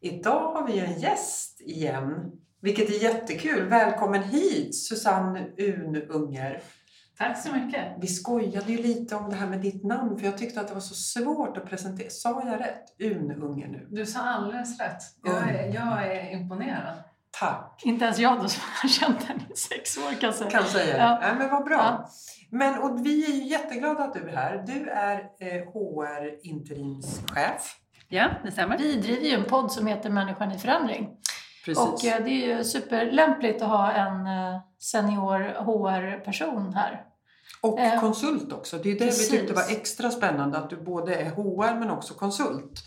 Idag har vi en gäst igen, vilket är jättekul. Välkommen hit Susanne Ununger. Tack så mycket! Vi skojade ju lite om det här med ditt namn för jag tyckte att det var så svårt att presentera. Sa jag rätt? Ununger nu? Du sa alldeles rätt. Jag är, jag är imponerad. Tack! Inte ens jag då som har känt henne i sex år kan säga. Kan säga. Ja. Ja. men vad bra. Ja. Men, och vi är ju jätteglada att du är här. Du är eh, HR interimschef. Ja, det stämmer. Vi driver ju en podd som heter Människan i förändring. Precis. Och eh, det är ju superlämpligt att ha en eh, senior HR-person här. Och Eh, konsult också. Det är det precis. vi tyckte var extra spännande, att du både är HR men också konsult.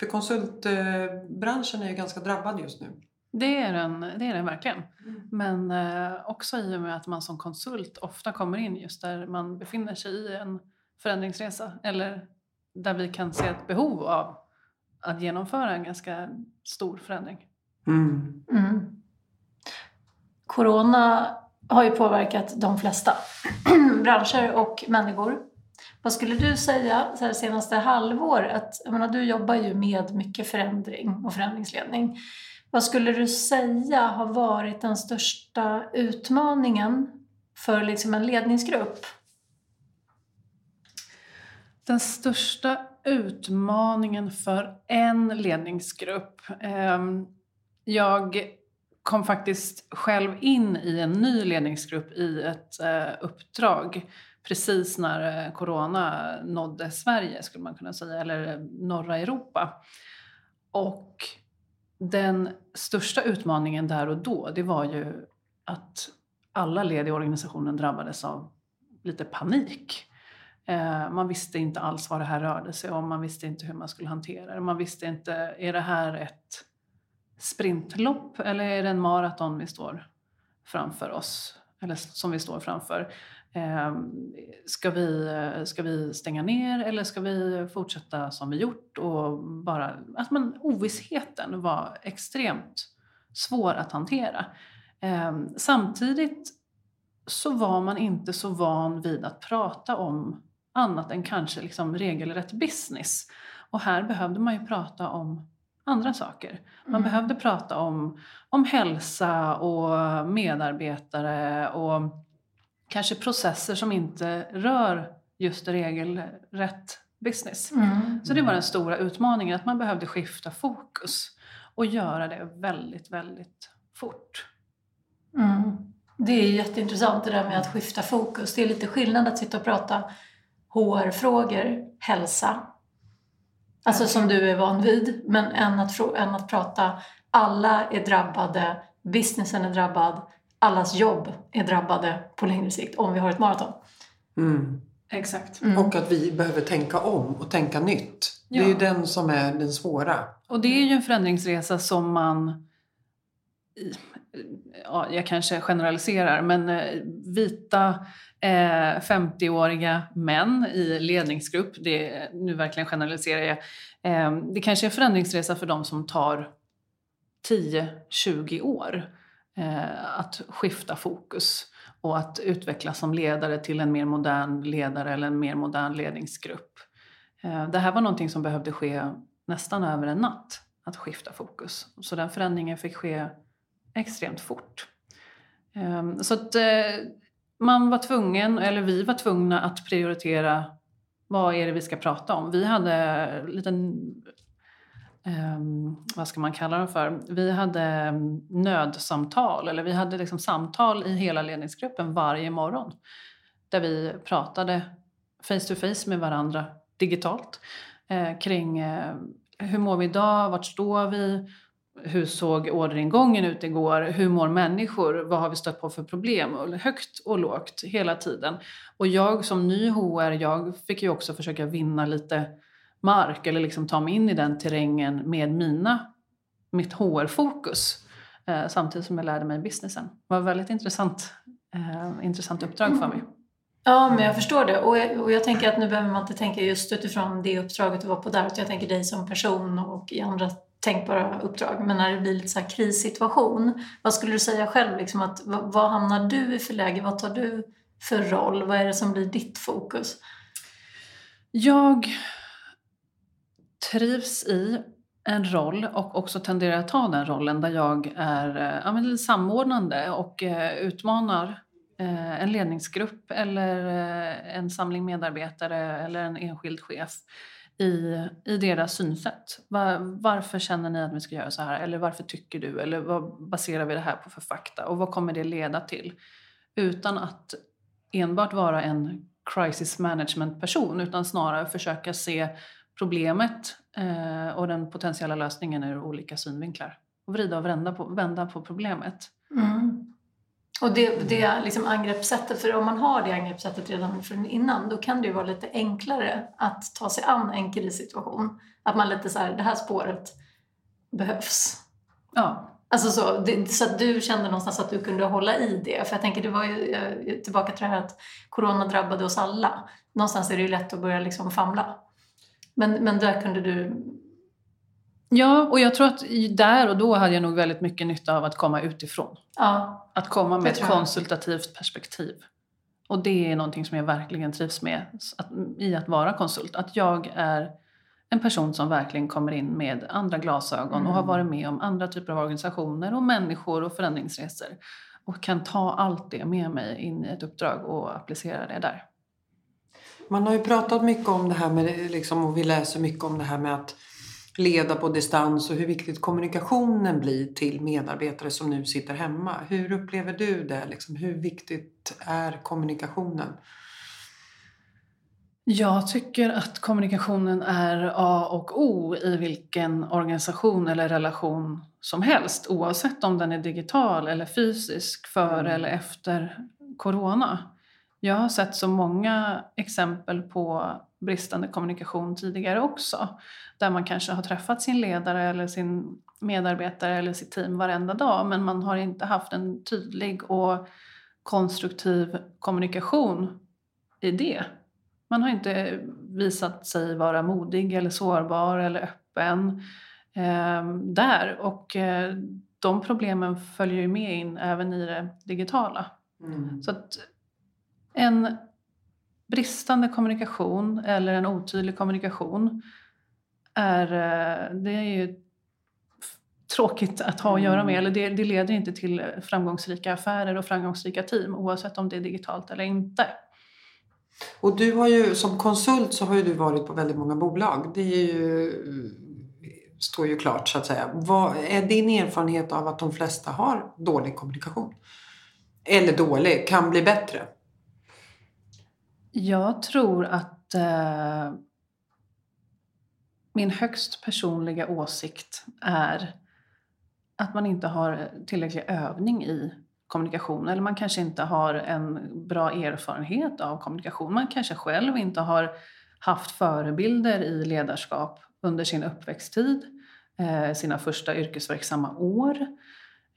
För konsultbranschen är ju ganska drabbad just nu. Det är den, det är den verkligen. Men eh, också i och med att man som konsult ofta kommer in just där man befinner sig i en förändringsresa eller där vi kan se ett behov av att genomföra en ganska stor förändring. Mm. Mm. Corona har ju påverkat de flesta branscher och människor. Vad skulle du säga så här, senaste halvåret? Jag menar, du jobbar ju med mycket förändring och förändringsledning. Vad skulle du säga har varit den största utmaningen för liksom en ledningsgrupp? Den största utmaningen för en ledningsgrupp. Ehm, jag kom faktiskt själv in i en ny ledningsgrupp i ett eh, uppdrag precis när eh, corona nådde Sverige, skulle man kunna säga, eller eh, norra Europa. Och den största utmaningen där och då, det var ju att alla led i organisationen drabbades av lite panik. Eh, man visste inte alls vad det här rörde sig om, man visste inte hur man skulle hantera det. Man visste inte, är det här ett sprintlopp eller är det en maraton vi står framför oss? Eller som vi står framför. Ehm, ska vi, eh, ska vi stänga ner eller ska vi fortsätta som vi gjort? Och bara, att man, ovissheten var extremt svår att hantera. Ehm, samtidigt så var man inte så van vid att prata om annat än kanske liksom regelrätt business. Och här behövde man ju prata om andra saker. Man Mm. behövde prata om, om hälsa och medarbetare och kanske processer som inte rör just regelrätt business. Mm. Så det var den stora utmaningen, att man behövde skifta fokus och göra det väldigt, väldigt fort. Mm. Det är jätteintressant det där med att skifta fokus. Det är lite skillnad att sitta och prata HR-frågor, hälsa, alltså som du är van vid, men än att, än att prata alla är drabbade, businessen är drabbad, allas jobb är drabbade på längre sikt om vi har ett maraton. Mm. Exakt. Mm. Och att vi behöver tänka om och tänka nytt. Det är Ja. ju den som är den svåra. Och det är ju en förändringsresa som man... Ja, jag kanske generaliserar, men eh, vita eh, 50-åriga män i ledningsgrupp, det, nu verkligen generaliserar jag, eh, det kanske är en förändringsresa för de som tar 10-20 år eh, att skifta fokus och att utvecklas som ledare till en mer modern ledare eller en mer modern ledningsgrupp. Eh, det här var någonting som behövde ske nästan över en natt, att skifta fokus. Så den förändringen fick ske extremt fort. Eh, så att eh, man var tvungen, eller vi var tvungna att prioritera vad är det vi ska prata om. Vi hade en liten, Um, vad ska man kalla dem för? Vi hade um, nödsamtal, eller vi hade liksom samtal i hela ledningsgruppen varje morgon. Där vi pratade face to face med varandra digitalt eh, kring eh, hur mår vi idag, vart står vi, hur såg orderingången ut igår, hur mår människor, vad har vi stött på för problem, högt och lågt hela tiden. Och jag som ny HR, jag fick ju också försöka vinna lite mark eller liksom ta mig in i den terrängen med mina, mitt HR-fokus. Eh, samtidigt som jag lärde mig businessen. Det var ett väldigt intressant, eh, intressant uppdrag för mig. Ja, men jag förstår det. Och jag, och jag tänker att nu behöver man inte tänka just utifrån det uppdraget du var på där, utan jag tänker dig som person och i andra tänkbara uppdrag. Men när det blir lite så här krissituation, vad skulle du säga själv? Liksom att, vad, hamnar du i för läge? Vad tar du för roll? Vad är det som blir ditt fokus? Jag trivs i en roll och också tenderar att ta den rollen där jag är eh, ja, men samordnande och eh, utmanar eh, en ledningsgrupp eller en samling medarbetare eller en enskild chef i, i deras synsätt. Var, varför känner ni att vi ska göra så här? Eller varför tycker du? Eller vad baserar vi det här på för fakta? Och vad kommer det leda till? Utan att enbart vara en crisis management person utan snarare försöka se problemet eh, och den potentiella lösningen ur olika synvinklar. Och vrida och vända på, vända på problemet. Mm. Och det, det liksom angreppssättet, för om man har det angreppssättet redan från innan då kan det ju vara lite enklare att ta sig an en krissituation. Att man lite så här, det här spåret behövs. Ja. Alltså så, det, så att du kände någonstans att du kunde hålla i det. För jag tänker, det var ju tillbaka till det här att corona drabbade oss alla. Någonstans är det ju lätt att börja liksom famla. Men, men där kunde du... Ja, och jag tror att där och då hade jag nog väldigt mycket nytta av att komma utifrån. Ja, Att komma med ett konsultativt perspektiv. Och det är någonting som jag verkligen trivs med att, i att vara konsult. Att jag är en person som verkligen kommer in med andra glasögon och har Mm. varit med om andra typer av organisationer och människor och förändringsresor. Och kan ta allt det med mig in i ett uppdrag och applicera det där. Man har ju pratat mycket om det här med, liksom, och vi läser mycket om det här med att leda på distans och hur viktigt kommunikationen blir till medarbetare som nu sitter hemma. Hur upplever du det? Liksom, hur viktigt är kommunikationen? Jag tycker att kommunikationen är A och O i vilken organisation eller relation som helst oavsett om den är digital eller fysisk före Mm. eller efter corona. Jag har sett så många exempel på bristande kommunikation tidigare också. Där man kanske har träffat sin ledare eller sin medarbetare eller sitt team varenda dag men man har inte haft en tydlig och konstruktiv kommunikation i det. Man har inte visat sig vara modig eller sårbar eller öppen eh, där. Och eh, de problemen följer ju med in även i det digitala. Mm. Så att en bristande kommunikation eller en otydlig kommunikation är, eh, det är ju tråkigt att ha att göra med. Mm. Eller det, det leder inte till framgångsrika affärer och framgångsrika team oavsett om det är digitalt eller inte. Och du har ju som konsult så har du varit på väldigt många bolag. Det är ju, står ju klart så att säga. Vad är din erfarenhet av att de flesta har dålig kommunikation? Eller dålig, kan bli bättre? Jag tror att eh, min högst personliga åsikt är att man inte har tillräcklig övning i kommunikation eller man kanske inte har en bra erfarenhet av kommunikation. Man kanske själv inte har haft förebilder i ledarskap under sin uppväxttid, eh, sina första yrkesverksamma år.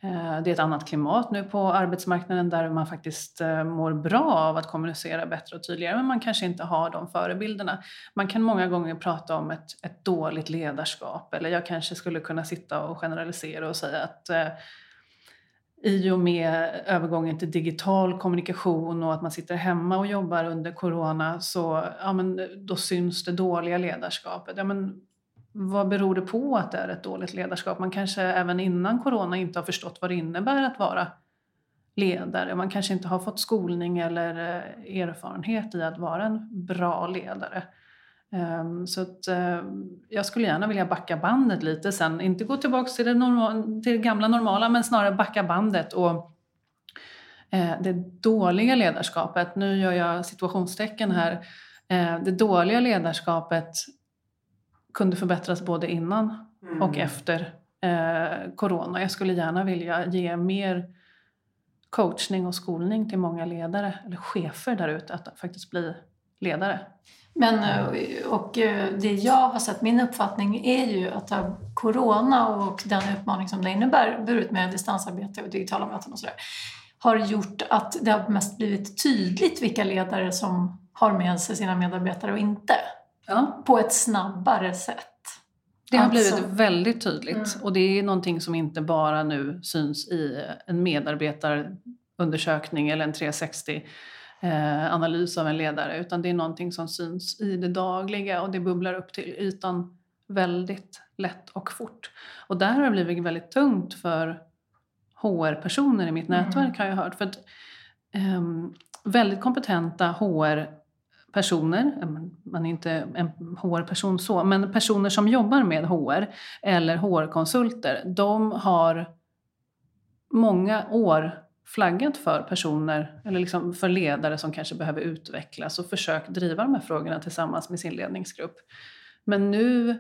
Eh, det är ett annat klimat nu på arbetsmarknaden där man faktiskt eh, mår bra av att kommunicera bättre och tydligare men man kanske inte har de förebilderna. Man kan många gånger prata om ett, ett dåligt ledarskap eller jag kanske skulle kunna sitta och generalisera och säga att eh, i och med övergången till digital kommunikation och att man sitter hemma och jobbar under corona så ja, men, då syns det dåliga ledarskapet. Ja, men, vad beror det på att det är ett dåligt ledarskap? Man kanske även innan corona inte har förstått vad det innebär att vara ledare. Man kanske inte har fått skolning eller eh, erfarenhet i att vara en bra ledare. Ehm, så att, eh, jag skulle gärna vilja backa bandet lite sen. Inte gå tillbaka till det, normal, till det gamla normala men snarare backa bandet och eh, det dåliga ledarskapet, nu gör jag situationstecken här, det dåliga ledarskapet kunde förbättras både innan och efter eh, corona. Jag skulle gärna vilja ge mer coachning och skolning till många ledare eller chefer där ute att faktiskt bli ledare. Men, eh, och eh, det jag har sett, min uppfattning är ju att corona och den utmaning som det innebär, burit med distansarbete och digitala möten och sådär, har gjort att det har mest blivit tydligt vilka ledare som har med sig sina medarbetare och inte. Ja. På ett snabbare sätt. Det har Alltså- blivit väldigt tydligt Mm. och det är någonting som inte bara nu syns i en medarbetarundersökning eller en 360 eh, analys av en ledare utan det är någonting som syns i det dagliga och det bubblar upp till ytan väldigt lätt och fort. Och där har det blivit väldigt tungt för HR-personer i mitt Mm. nätverk har jag hört. För att, ehm, väldigt kompetenta HR-personer, Personer, man är inte en HR-person så, men personer som jobbar med HR eller HR-konsulter, de har många år flaggat för personer, eller liksom för ledare som kanske behöver utvecklas och försökt driva de här frågorna tillsammans med sin ledningsgrupp. Men nu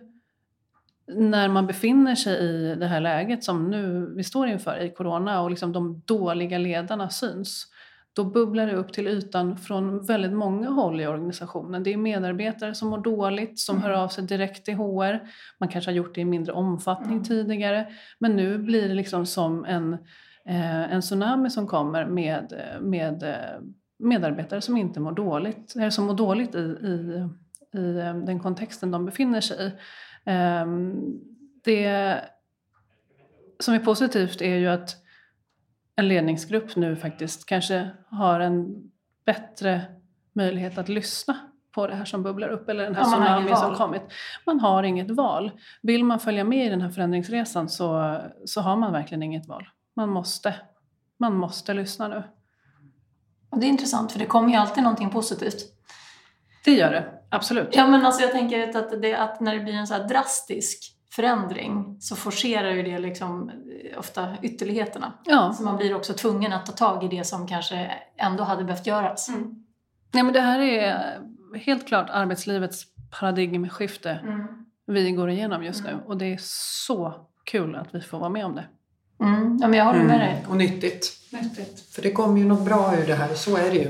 när man befinner sig i det här läget som nu vi står inför i corona och liksom de dåliga ledarna syns, då bubblar det upp till ytan från väldigt många håll i organisationen. Det är medarbetare som mår dåligt, som hör av sig direkt till HR. Man kanske har gjort det i mindre omfattning tidigare, men nu blir det liksom som en, eh, en tsunami som kommer med, med eh, medarbetare som inte mår dåligt, eller som mår dåligt i, i, i eh, den kontexten de befinner sig i. Ehm, Det som är positivt är ju att en ledningsgrupp nu faktiskt kanske har en bättre möjlighet att lyssna på det här som bubblar upp eller den här Ja, tsunamin som kommit. Man har inget val. Vill man följa med i den här förändringsresan så, så har man verkligen inget val. Man måste. Man måste lyssna nu. Och det är intressant för det kommer ju alltid någonting positivt. Det gör det, absolut. Ja men alltså jag tänker att, det, att när det blir en så här drastisk förändring så forcerar ju det liksom eh, ofta ytterligheterna. Ja. Så man blir också tvungen att ta tag i det som kanske ändå hade behövt göras. Nej, men det här är helt klart arbetslivets paradigmskifte Mm. vi går igenom just nu. Mm. Och det är så kul att vi får vara med om det. Mm. Ja men jag håller med dig. Mm. Och nyttigt. Nyttigt. För det kommer ju något bra ur det här, så är det ju.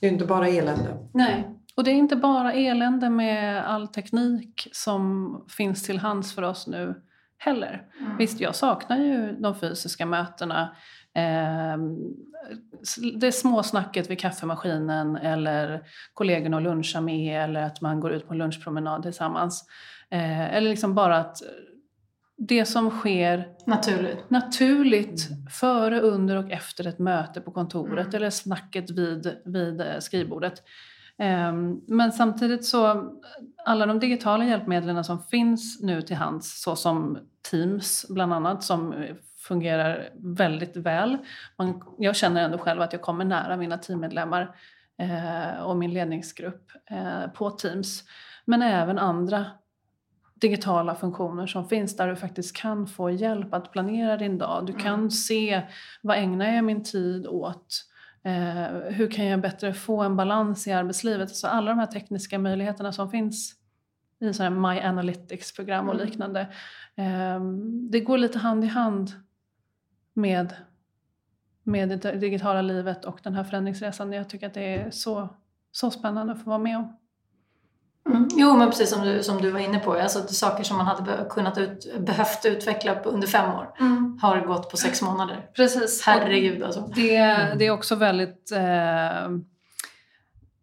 Det är ju inte bara elände. Nej. Och det är inte bara elände med all teknik som finns till hands för oss nu heller. Mm. Visst, jag saknar ju de fysiska mötena. Eh, det småsnacket vid kaffemaskinen eller kollegorna att luncha med eller att man går ut på en lunchpromenad tillsammans. Eh, eller liksom bara att det som sker Naturligt. naturligt före, under och efter ett möte på kontoret Mm. eller snacket vid, vid eh, skrivbordet. Ehm, Men samtidigt så, alla de digitala hjälpmedlen som finns nu till hands, såsom Teams bland annat, som fungerar väldigt väl. Man, jag känner ändå själv att jag kommer nära mina teammedlemmar eh, och min ledningsgrupp eh, på Teams. Men även andra digitala funktioner som finns där du faktiskt kan få hjälp att planera din dag. Du kan se vad ägnar jag min tid åt? Eh, hur kan jag bättre få en balans i arbetslivet? Så alla de här tekniska möjligheterna som finns i så här My Analytics-program och Mm. liknande. Eh, det går lite hand i hand med, med det digitala livet och den här förändringsresan. Jag tycker att det är så, så spännande att få vara med om. Mm. Jo, men precis som du, som du var inne på. Alltså, saker som man hade kunnat ut, behövt utveckla på under fem år har gått på sex månader. Precis. Herregud alltså. Det, det är också väldigt... Eh,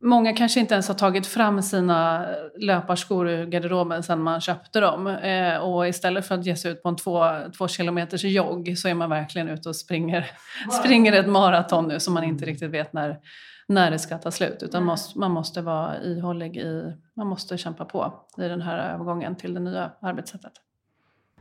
många kanske inte ens har tagit fram sina löparskor ur garderoben sedan man köpte dem. Eh, och istället för att ge sig ut på en två, två kilometers jogg så är man verkligen ute och springer, springer ett maraton nu som man inte riktigt vet när, när det ska ta slut. Utan Nej. måste, man måste vara ihållig i... Man måste kämpa på i den här övergången till det nya arbetssättet.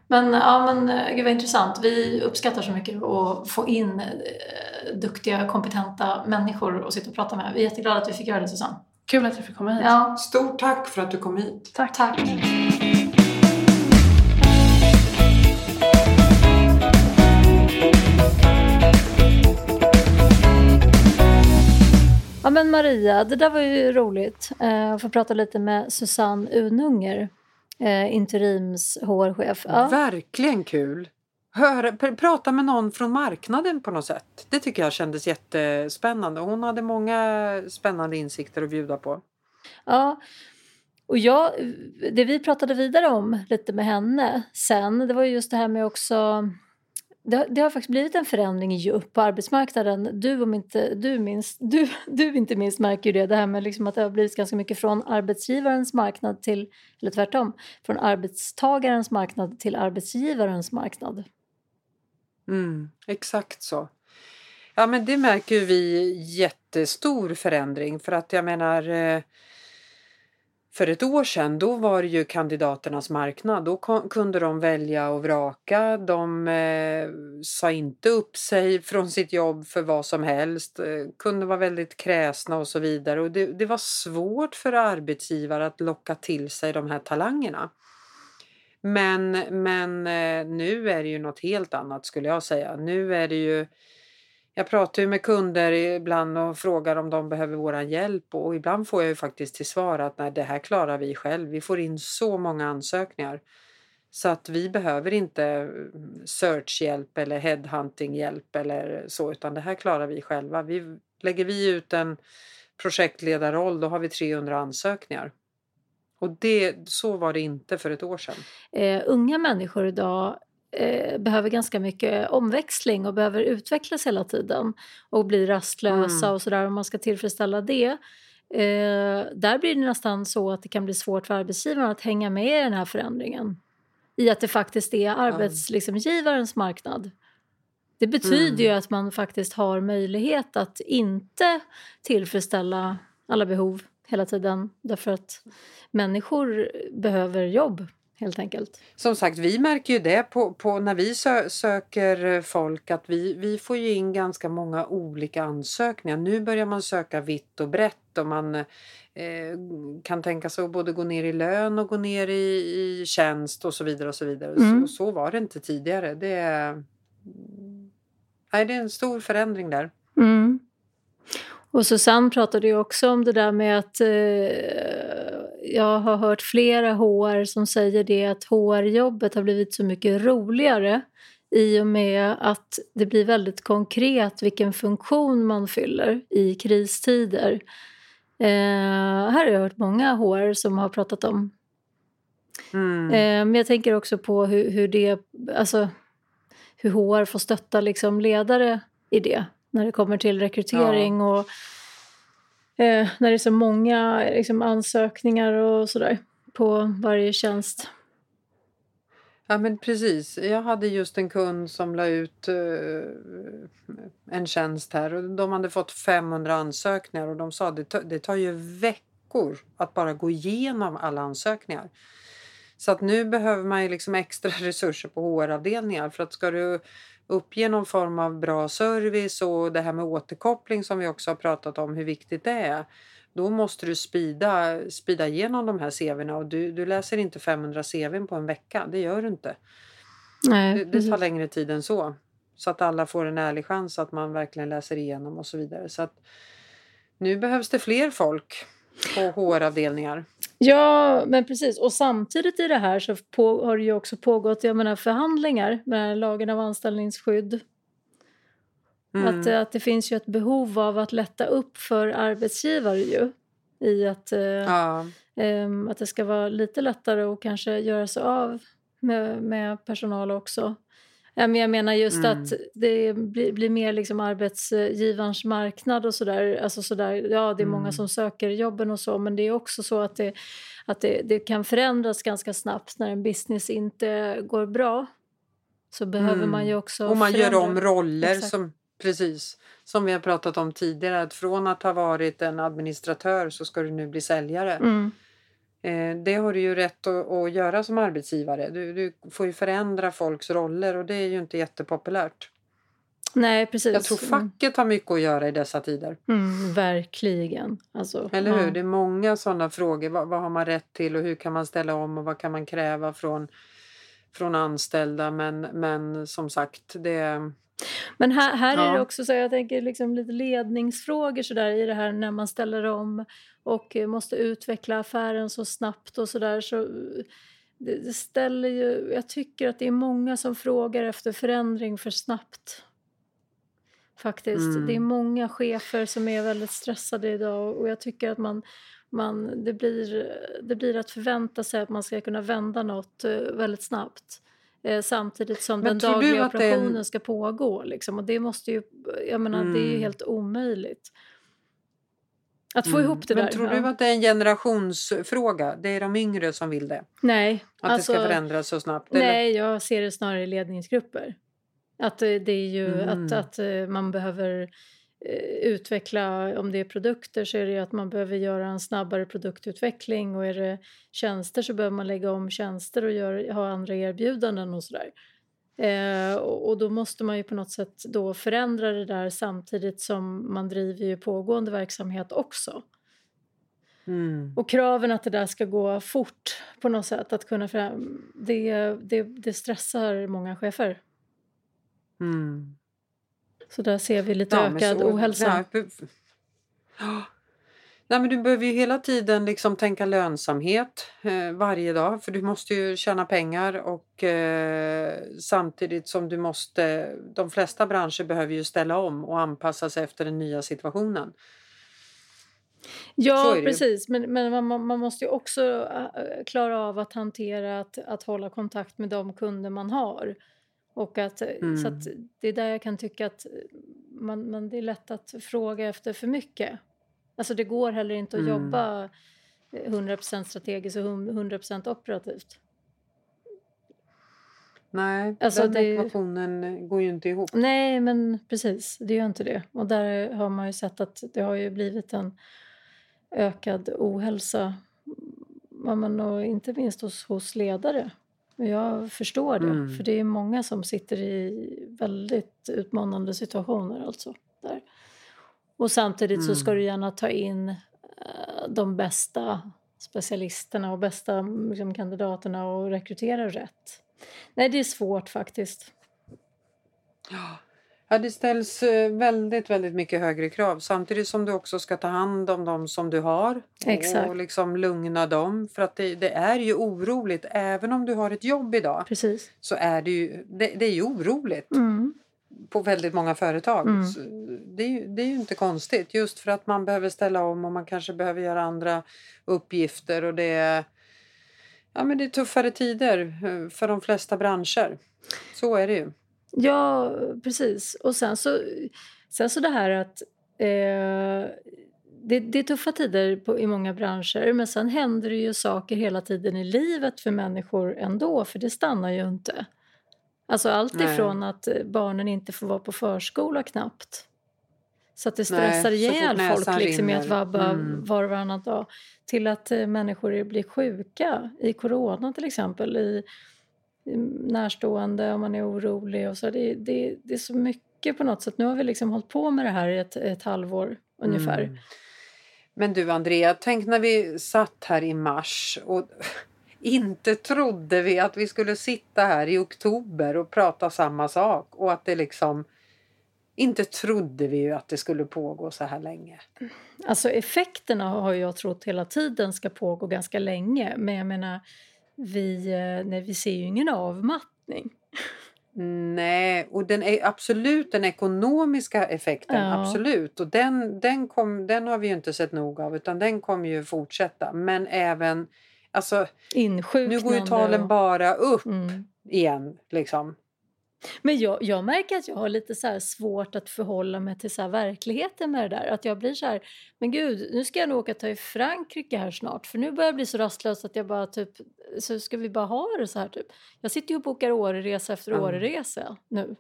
Men, ja, men eh, gud vad intressant. Vi uppskattar så mycket att få in eh, duktiga, kompetenta människor att sitta och prata med. Vi är jätteglada att vi fick göra det Susanne. Kul att jag fick komma hit. Ja, Stort tack för att du kom hit. Tack. tack. Ja men Maria, det där var ju roligt. Eh, att få prata lite med Susanne Ununger, eh, interims HR-chef. Ja. Verkligen kul. Hör, pr- prata med någon från marknaden på något sätt. Det tycker jag kändes jättespännande. Hon hade många spännande insikter att bjuda på. Ja, och jag, det vi pratade vidare om lite med henne sen, det var ju just det här med också det, det har faktiskt blivit en förändring ju på arbetsmarknaden. Du, om inte, du, minst, du, du inte minst märker ju det, det här med liksom att det har blivit ganska mycket från arbetsgivarens marknad till, eller tvärtom, från arbetstagarens marknad till arbetsgivarens marknad. Mm, exakt så. Ja men det märker ju vi jättestor förändring för att jag menar eh, för ett år sedan då var det ju kandidaternas marknad. Då kunde de välja och vraka. De eh, sa inte upp sig från sitt jobb för vad som helst. Eh, kunde vara väldigt kräsna och så vidare. Och det, det var svårt för arbetsgivare att locka till sig de här talangerna. Men, men eh, nu är det ju något helt annat skulle jag säga. Nu är det ju jag pratar ju med kunder ibland och frågar om de behöver vår hjälp och ibland får jag ju faktiskt till svar att nej, det här klarar vi själv. Vi får in så många ansökningar så att vi behöver inte mm, searchhjälp eller headhuntinghjälp eller så utan det här klarar vi själva. Vi, lägger vi ut en projektledarroll då har vi 300 ansökningar. Och det, så var det inte för ett år sedan. Eh, unga människor idag eh, behöver ganska mycket omväxling och behöver utvecklas hela tiden och bli rastlösa mm. och sådär om man ska tillfredsställa det. Eh, där blir det nästan så att det kan bli svårt för arbetsgivaren att hänga med i den här förändringen. I att det faktiskt är arbetsgivarens liksom, marknad. Det betyder mm. ju att man faktiskt har möjlighet att inte tillfredsställa alla behov hela tiden därför att människor behöver jobb helt enkelt. Som sagt, vi märker ju det på, på när vi sö söker folk att vi, vi får ju in ganska många olika ansökningar. Nu börjar man söka vitt och brett och man eh, kan tänka sig att både gå ner i lön och gå ner i, i tjänst och så vidare och så vidare. Mm. Så, så var det inte tidigare. Det är, nej, det är en stor förändring där. Mm. Och Susanne pratade ju också om det där med att eh, jag har hört flera HR som säger det att HR-jobbet har blivit så mycket roligare i och med att det blir väldigt konkret vilken funktion man fyller i kristider. Eh, här har jag hört många HR som har pratat om. Mm. Eh, men jag tänker också på hur, hur, det, alltså, hur HR får stötta liksom ledare i det när det kommer till rekrytering ja. och eh, när det är så många liksom, ansökningar och sådär på varje tjänst. Ja men precis. Jag hade just en kund som la ut eh, en tjänst här och de hade fått 500 ansökningar och de sa att det, det tar ju veckor att bara gå igenom alla ansökningar. Så att nu behöver man ju liksom extra resurser på HR-avdelningar för att ska du uppge någon form av bra service och det här med återkoppling som vi också har pratat om hur viktigt det är. Då måste du spida, spida igenom de här CVna och du, du läser inte 500 CVn på en vecka. Det gör du inte. Nej, det, det tar längre tid än så. Så att alla får en ärlig chans att man verkligen läser igenom och så vidare. Så att nu behövs det fler folk på HR-avdelningar. Ja, men precis. Och samtidigt i det här så på, har det ju också pågått jag menar, förhandlingar med lagen av anställningsskydd. Mm. Att, att det finns ju ett behov av att lätta upp för arbetsgivare ju. I att, eh, ja. eh, att det ska vara lite lättare att kanske göra sig av med, med personal också. Men jag menar just mm. att det blir, blir, mer liksom arbetsgivarens marknad och sådär. Alltså sådär. Ja, det är många mm. som söker jobben och så men det är också så att, det, att det, det kan förändras ganska snabbt när en business inte går bra. Så behöver mm. man ju också Och man förändra. gör om roller som, precis, som vi har pratat om tidigare. Att från att ha varit en administratör så ska du nu bli säljare. Mm. Eh, det har du ju rätt att, att göra som arbetsgivare. Du, du, får ju förändra folks roller och det är ju inte jättepopulärt. Nej, precis. Jag tror facket har mycket att göra i dessa tider. Mm, verkligen. Alltså, Eller hur? Ja. Det är många sådana frågor. Vad, vad, har man rätt till och hur kan man ställa om och vad kan man kräva från, från anställda? Men, men som sagt, det... Men här, här ja. är det också så jag tänker liksom lite ledningsfrågor så där, i det här när man ställer om och måste utveckla affären så snabbt och sådär. Så det, det ställer ju, jag tycker att det är många som frågar efter förändring för snabbt. Faktiskt. Mm. Det är många chefer som är väldigt stressade idag och jag tycker att man, man, det, blir, det blir att förvänta sig att man ska kunna vända något eh, väldigt snabbt. Eh, samtidigt som Men den dagliga operationen en... ska pågå. Liksom. Och det måste ju, jag menar, mm. det är ju mm. helt omöjligt. Att få mm. ihop det Men där. tror du att det är en generationsfråga? Det är de yngre som vill det? Nej. Att alltså, det ska alltså, förändras så snabbt? Nej, eller? jag ser det snarare i ledningsgrupper. Att det är ju mm. att, att eh, man behöver eh, utveckla, om det är produkter så är det att man behöver göra en snabbare produktutveckling och är det tjänster så behöver man lägga om tjänster och gör, ha andra erbjudanden och sådär. Eh, och, då måste man ju på något sätt då förändra det där samtidigt som man driver ju pågående verksamhet också. Mm. Och kraven att det där ska gå fort på något sätt, att kunna fram, det, det, det stressar många chefer. Mm. Så där ser vi lite Ja, ökad så- ohälsa. ja. Nej, men du behöver ju hela tiden liksom tänka lönsamhet eh, varje dag för du måste ju tjäna pengar och eh, samtidigt som du måste, de flesta branscher behöver ju ställa om och anpassa sig efter den nya situationen. Ja, precis. Men, men man- man, måste ju också äh, klara av att hantera att, att hålla kontakt med de kunder man har. Och att, eh, Mm. Så att det är där jag kan tycka att man, man, det är lätt att fråga efter för mycket. Alltså det går heller inte att Mm. jobba eh, 100% strategiskt och 100% operativt. Nej, Alltså, den det- ekvationen går ju inte ihop. Nej, men precis, det gör inte det. Och där har man ju sett att det har ju blivit en ökad ohälsa. Men, och inte minst hos, hos ledare. Jag förstår det, Mm. för det är många som sitter i väldigt utmanande situationer. Alltså, där. Och samtidigt så ska Mm. du gärna ta in eh, de bästa specialisterna och bästa liksom, kandidaterna och rekrytera rätt. Nej, det är svårt faktiskt. Ja, det ställs eh, väldigt, väldigt mycket högre krav samtidigt som du också ska ta hand om dem som du har Exakt. och liksom lugna dem. För att det, det är ju oroligt, även om du har ett jobb idag Precis. så är det ju, det, det är ju oroligt Mm. på väldigt många företag. Mm. Det, är ju, det är ju inte konstigt just för att man behöver ställa om och man kanske behöver göra andra uppgifter och det är, ja, men det är tuffare tider eh, för de flesta branscher. Så är det ju. Ja, precis. Och sen så, sen så det här att eh, det, det är tuffa tider på, i många branscher men sen händer det ju saker hela tiden i livet för människor ändå för det stannar ju inte. Alltså allt Nej. ifrån att barnen inte får vara på förskola knappt så att det Nej, stressar fort ihjäl folk liksom med att vabba Mm. var och varannan dag till att eh, människor blir sjuka i corona till exempel i närstående om man är orolig och så. Det, det, det är så mycket på något sätt. Nu har vi liksom hållit på med det här i ett, ett halvår ungefär. Mm. Men du Andrea, tänk när vi satt här i mars och inte trodde vi att vi skulle sitta här i oktober och prata samma sak och att det liksom inte trodde vi ju att det skulle pågå så här länge. Alltså effekterna har jag trott hela tiden ska pågå ganska länge men jag menar vi, eh, nej, vi ser ju ingen avmattning. Nej, och den är absolut den ekonomiska effekten, Ja. absolut. Och den, den, kom, den har vi ju inte sett nog av utan den kommer ju fortsätta. Men även, alltså nu går ju talen bara upp Mm. igen liksom. Men jag, jag märker att jag har lite så svårt att förhålla mig till så verkligheten med det där. Att jag blir så här, men gud, nu ska jag nog åka till Frankrike här snart. För nu börjar jag bli så rastlös att jag bara typ, så ska vi bara ha det så här typ. Jag sitter ju och bokar Åreresa efter Ja. Åreresa nu.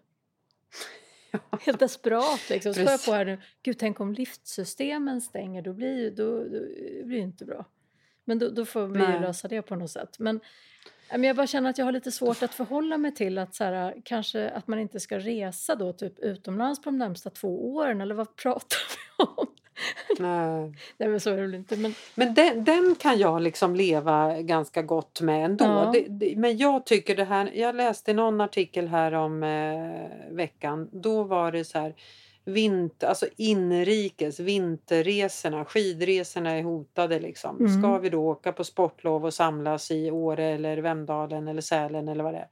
Helt desperat liksom. Så jag på här nu, gud tänk om liftsystemen stänger, då blir ju, då, då blir det ju inte bra. Men då, då får vi lösa det på något sätt. Ja, men jag bara känner att jag har lite svårt att förhålla mig till att så här, kanske att man inte ska resa då typ utomlands på de närmsta två åren eller vad pratar vi om? Nej. Nej men så är det väl inte. Men, Men den, den kan jag liksom leva ganska gott med ändå. Ja. Det, det, men jag tycker det här, jag läste någon artikel här om eh, veckan. Då var det så här, vinter, alltså inrikes vinterresorna, skidresorna är hotade liksom. Mm. Ska vi då åka på sportlov och samlas i Åre eller Vemdalen eller Sälen eller vad det är.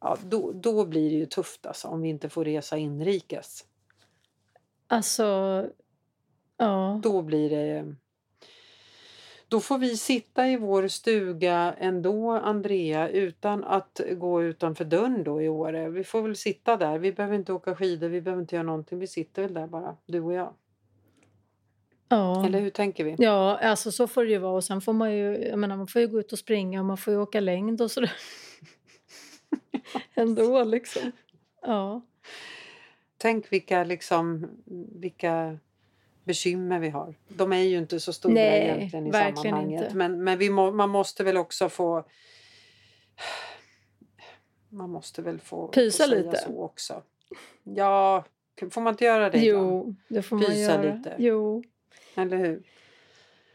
Ja, då, då blir det ju tufft alltså om vi inte får resa inrikes. alltså, ja. Då blir det... Då får vi sitta i vår stuga ändå, Andrea, utan att gå utanför dörren då i Åre. Vi får väl sitta där. Vi behöver inte åka skidor, vi behöver inte göra någonting. Vi sitter väl där bara, du och jag. ja. Eller hur tänker vi? Ja, alltså så får det ju vara. Och sen får man ju, jag menar, man får ju gå ut och springa och man får ju åka längd och sådär. Ändå liksom. Ja. tänk vilka, liksom, vilka bekymmer vi har. De är ju inte så stora Nej, egentligen i sammanhanget. inte. Men, men må, man måste väl också få... Man måste väl få, Pysa få lite. så också. Ja, får man inte göra det? Jo, det får man Pysa göra. lite. Jo, Eller hur?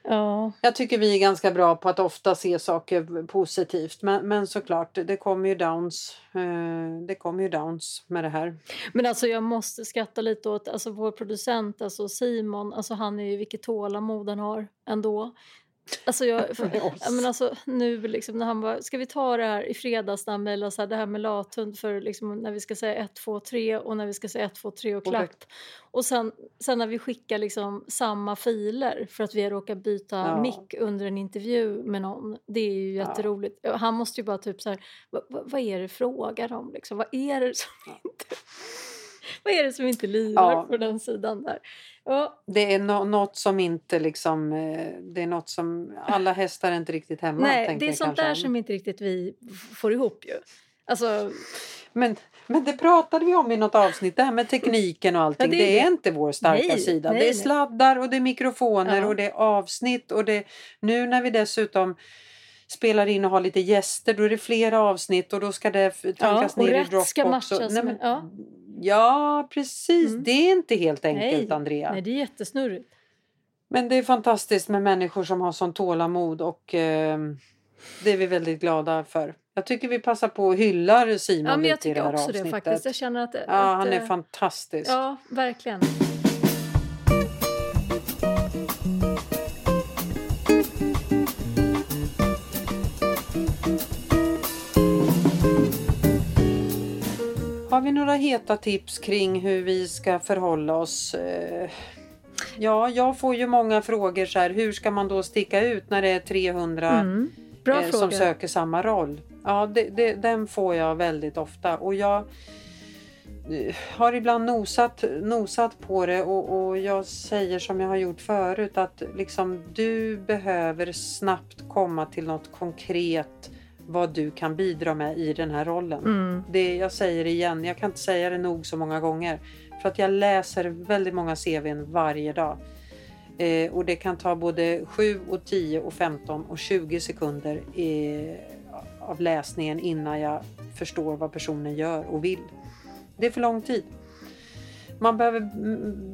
Ja. Jag tycker vi är ganska bra på att ofta se saker positivt. Men, men såklart, det kommer ju downs. Eh, det kommer ju downs med det här. Men alltså jag måste skratta lite åt alltså vår producent, alltså Simon, alltså han är ju vilket tålamod han har ändå. Alltså jag, för, ja, men alltså nu liksom när han bara, ska vi ta det här i fredags när han mejlade så här, det här med lathund för liksom när vi ska säga 1, 2, 3 och när vi ska säga 1, 2, 3 och klapp. Och sen, sen när vi skickar liksom samma filer för att vi har råkat byta Ja. mick under en intervju med någon. Det är ju Ja. jätteroligt. Han måste ju bara typ så här, vad, är det frågan om liksom? Vad är det som inte, vad är det som inte lirar Ja. på den sidan där? Ja, Det är no- något som inte liksom... eh, Det är något som... Alla hästar är inte riktigt hemma. nej, det är sånt där som inte riktigt vi får ihop ju. Alltså, Men, men det pratade vi om i något avsnitt, det här med tekniken och allting. Ja, det, det är är det. inte vår starka Nej, sida. nej, det är sladdar och det är mikrofoner Ja. och det är avsnitt. Och det, nu när vi dessutom spelar in och har lite gäster då är det flera avsnitt och då ska det tankas och ner i Dropbox. ska och- Nej, men, ja. ja, precis. Mm. Det är inte helt enkelt, nej, Andrea. nej, det är jättesnurrigt. Men det är fantastiskt med människor som har sån tålamod och eh, det är vi väldigt glada för. Jag tycker vi passar på att hylla Simon Ja, men jag lite i det tycker här också avsnittet. det faktiskt. Jag känner att... Ja, att, han är fantastisk. Ja, verkligen. Har vi några heta tips kring hur vi ska förhålla oss? Eh, Ja, jag får ju många frågor så här. Hur ska man då sticka ut när det är 300 Mm. Eh, fråga. som söker samma roll? Ja, det, det, den får jag väldigt ofta och jag eh, har ibland nosat, nosat på det och, och jag säger som jag har gjort förut att liksom du behöver snabbt komma till något konkret vad du kan bidra med i den här rollen. Mm. Det, jag säger igen, jag kan inte säga det nog så många gånger. För att jag läser väldigt många CVn varje dag. Eh, och det kan ta både 7 och 10 och 15 och 20 sekunder eh, av läsningen innan jag förstår vad personen gör och vill. Det är för lång tid. Man behöver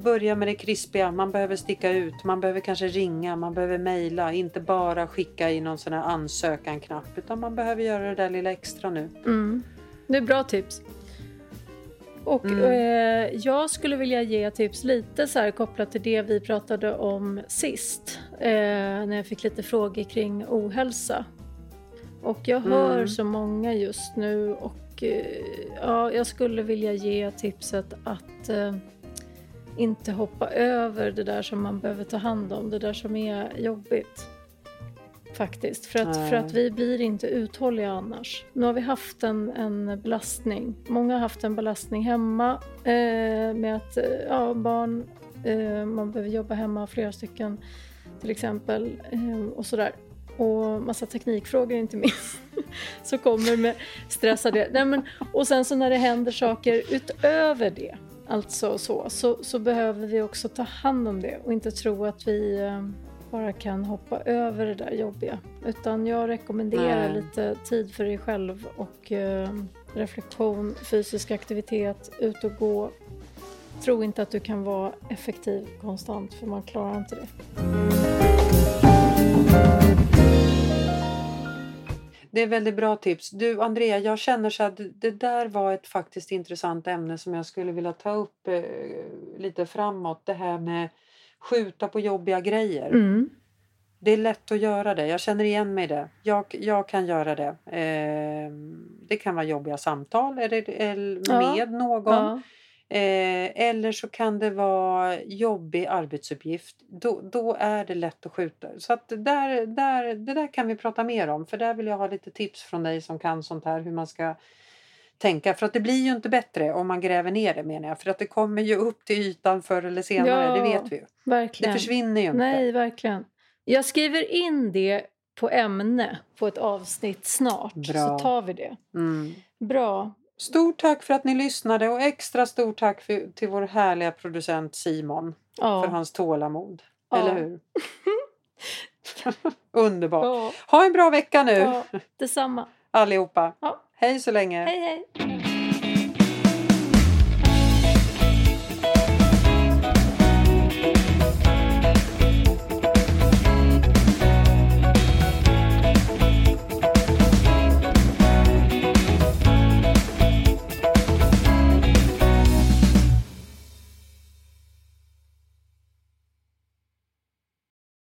börja med det krispiga, man behöver sticka ut, man behöver kanske ringa, man behöver mejla, inte bara skicka i någon sån här ansökan-knapp utan man behöver göra det där lilla extra nu. Mm. Det är bra tips. Och Mm. eh, jag skulle vilja ge tips lite så här kopplat till det vi pratade om sist. Eh, när jag fick lite frågor kring ohälsa. Och jag hör Mm. så många just nu och eh, ja, jag skulle vilja ge tipset att eh, inte hoppa över det där som man behöver ta hand om, det där som är jobbigt. Faktiskt, för att, för att vi blir inte uthålliga annars. Nu har vi haft en, en belastning. Många har haft en belastning hemma eh, med att eh, ja, barn, eh, man behöver jobba hemma, flera stycken till exempel eh, och sådär. Och massa teknikfrågor inte minst. så kommer med stressade... Nej, men, och sen så när det händer saker utöver det, alltså så, så, så behöver vi också ta hand om det och inte tro att vi eh, bara kan hoppa över det där jobbiga. Utan jag rekommenderar Nej. lite tid för dig själv och eh, reflektion, fysisk aktivitet, ut och gå. Tro inte att du kan vara effektiv konstant för man klarar inte det. Det är väldigt bra tips. Du Andrea, jag känner så att det där var ett faktiskt intressant ämne som jag skulle vilja ta upp eh, lite framåt. Det här med skjuta på jobbiga grejer. Mm. Det är lätt att göra det. Jag känner igen mig i det. Jag, jag kan göra det. Eh, det kan vara jobbiga samtal eller, eller Ja. med någon. Ja. Eh, eller så kan det vara jobbig arbetsuppgift. Då, då är det lätt att skjuta. Så att det, där, där, det där kan vi prata mer om. För där vill jag ha lite tips från dig som kan sånt här. Hur man ska tänka. För att det blir ju inte bättre om man gräver ner det menar jag. För att det kommer ju upp till ytan förr eller senare. Ja, Det vet vi ju. Det Verkligen. försvinner ju inte. Nej, verkligen. Jag skriver in det på ämne på ett avsnitt snart. Bra. Så tar vi det. Mm. Bra. Stort tack för att ni lyssnade och extra stort tack för, till vår härliga producent Simon för Ja. hans tålamod. Ja. Eller hur? Underbart. Ja. Ha en bra vecka nu ja, detsamma. allihopa. Ja. Hej så länge. Hej hej!